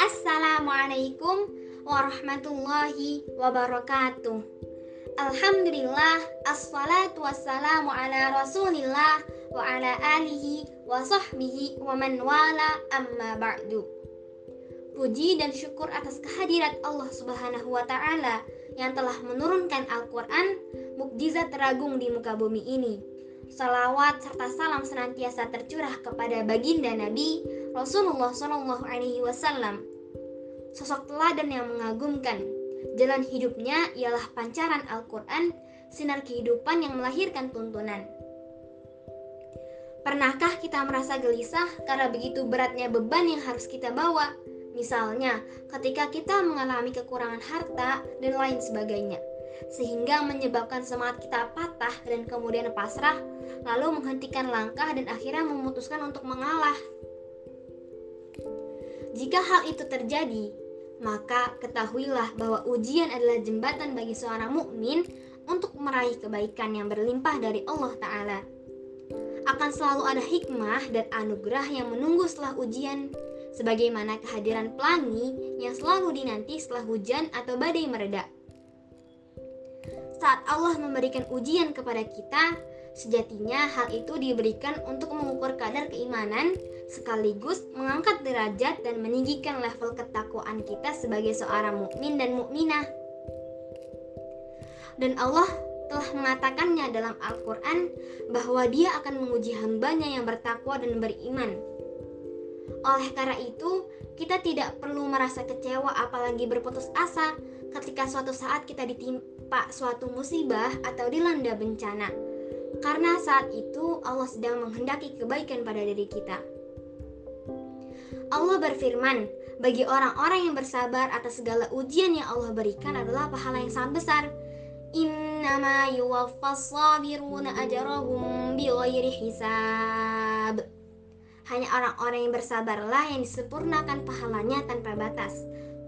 Assalamualaikum warahmatullahi wabarakatuh. Alhamdulillah Assalatu wassalamu ala rasulillah Wa ala alihi wa sahbihi wa man wala amma ba'du. Puji dan syukur atas kehadirat Allah subhanahu wa ta'ala Yang telah menurunkan Al-Quran Mukjizat teragung di muka bumi ini Salawat serta salam senantiasa tercurah kepada baginda Nabi Rasulullah Wasallam sosok teladan yang mengagumkan. Jalan hidupnya ialah pancaran Al-Quran, sinar kehidupan yang melahirkan tuntunan. Pernahkah kita merasa gelisah karena begitu beratnya beban yang harus kita bawa? Misalnya, ketika kita mengalami kekurangan harta dan lain sebagainya, sehingga menyebabkan semangat kita patah dan kemudian pasrah, lalu menghentikan langkah dan akhirnya memutuskan untuk mengalah. Jika hal itu terjadi, maka ketahuilah bahwa ujian adalah jembatan bagi seorang mukmin untuk meraih kebaikan yang berlimpah dari Allah Ta'ala. Akan selalu ada hikmah dan anugerah yang menunggu setelah ujian, sebagaimana kehadiran pelangi yang selalu dinanti setelah hujan atau badai mereda. Saat Allah memberikan ujian kepada kita, Sejatinya hal itu diberikan untuk mengukur kadar keimanan sekaligus mengangkat derajat dan meninggikan level ketakwaan kita sebagai seorang mukmin dan mukminah. Dan Allah telah mengatakannya dalam Al-Quran bahwa dia akan menguji hambanya yang bertakwa dan beriman. Oleh karena itu, kita tidak perlu merasa kecewa apalagi berputus asa ketika suatu saat kita ditimpa suatu musibah atau dilanda bencana karena saat itu Allah sedang menghendaki kebaikan pada diri kita. Allah berfirman, bagi orang-orang yang bersabar atas segala ujian yang Allah berikan adalah pahala yang sangat besar. Innama yuwaffas sabiruna ajarahum bighairi hisab. Hanya orang-orang yang bersabarlah yang disempurnakan pahalanya tanpa batas.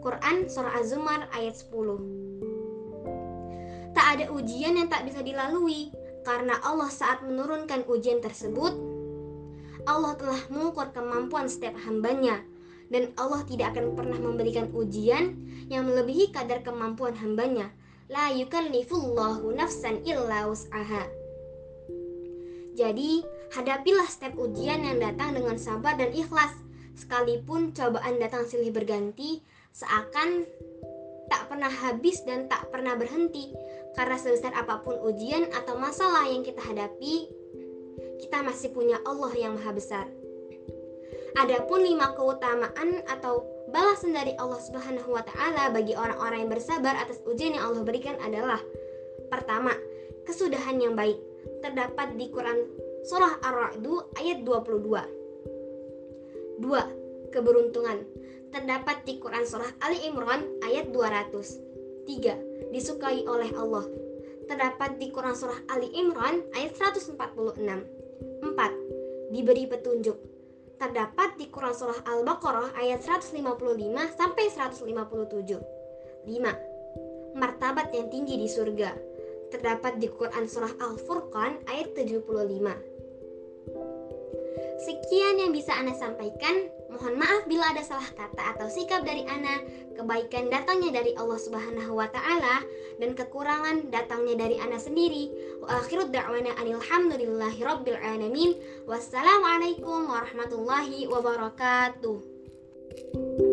Quran Surah Az-Zumar ayat 10 Tak ada ujian yang tak bisa dilalui karena Allah saat menurunkan ujian tersebut, Allah telah mengukur kemampuan setiap hambanya dan Allah tidak akan pernah memberikan ujian yang melebihi kadar kemampuan hambanya. La yukallifullahu nafsan illa wus'aha. Jadi, hadapilah setiap ujian yang datang dengan sabar dan ikhlas. Sekalipun cobaan datang silih berganti, seakan tak pernah habis dan tak pernah berhenti. Karena sebesar apa pun ujian atau masalah yang kita hadapi, kita masih punya Allah yang Maha Besar. Adapun lima keutamaan atau balasan dari Allah Subhanahu wa taala bagi orang-orang yang bersabar atas ujian yang Allah berikan adalah pertama, kesudahan yang baik terdapat di Quran surah Ar-Ra'd ayat 22. Dua, Keberuntungan terdapat di Quran Surah Ali Imran ayat 200. 3. Disukai oleh Allah. Terdapat di Quran Surah Ali Imran ayat 146. 4. Diberi petunjuk. Terdapat di Quran Surah Al-Baqarah ayat 155 sampai 157. 5. Martabat yang tinggi di surga. Terdapat di Quran Surah Al-Furqan ayat 75. Sekian yang bisa Anda sampaikan. Mohon maaf bila ada salah kata atau sikap dari Ana. Kebaikan datangnya dari Allah Subhanahu wa taala dan kekurangan datangnya dari Ana sendiri. Wa akhiru da'wana alhamdulillahi rabbil alamin. Wassalamualaikum warahmatullahi wabarakatuh.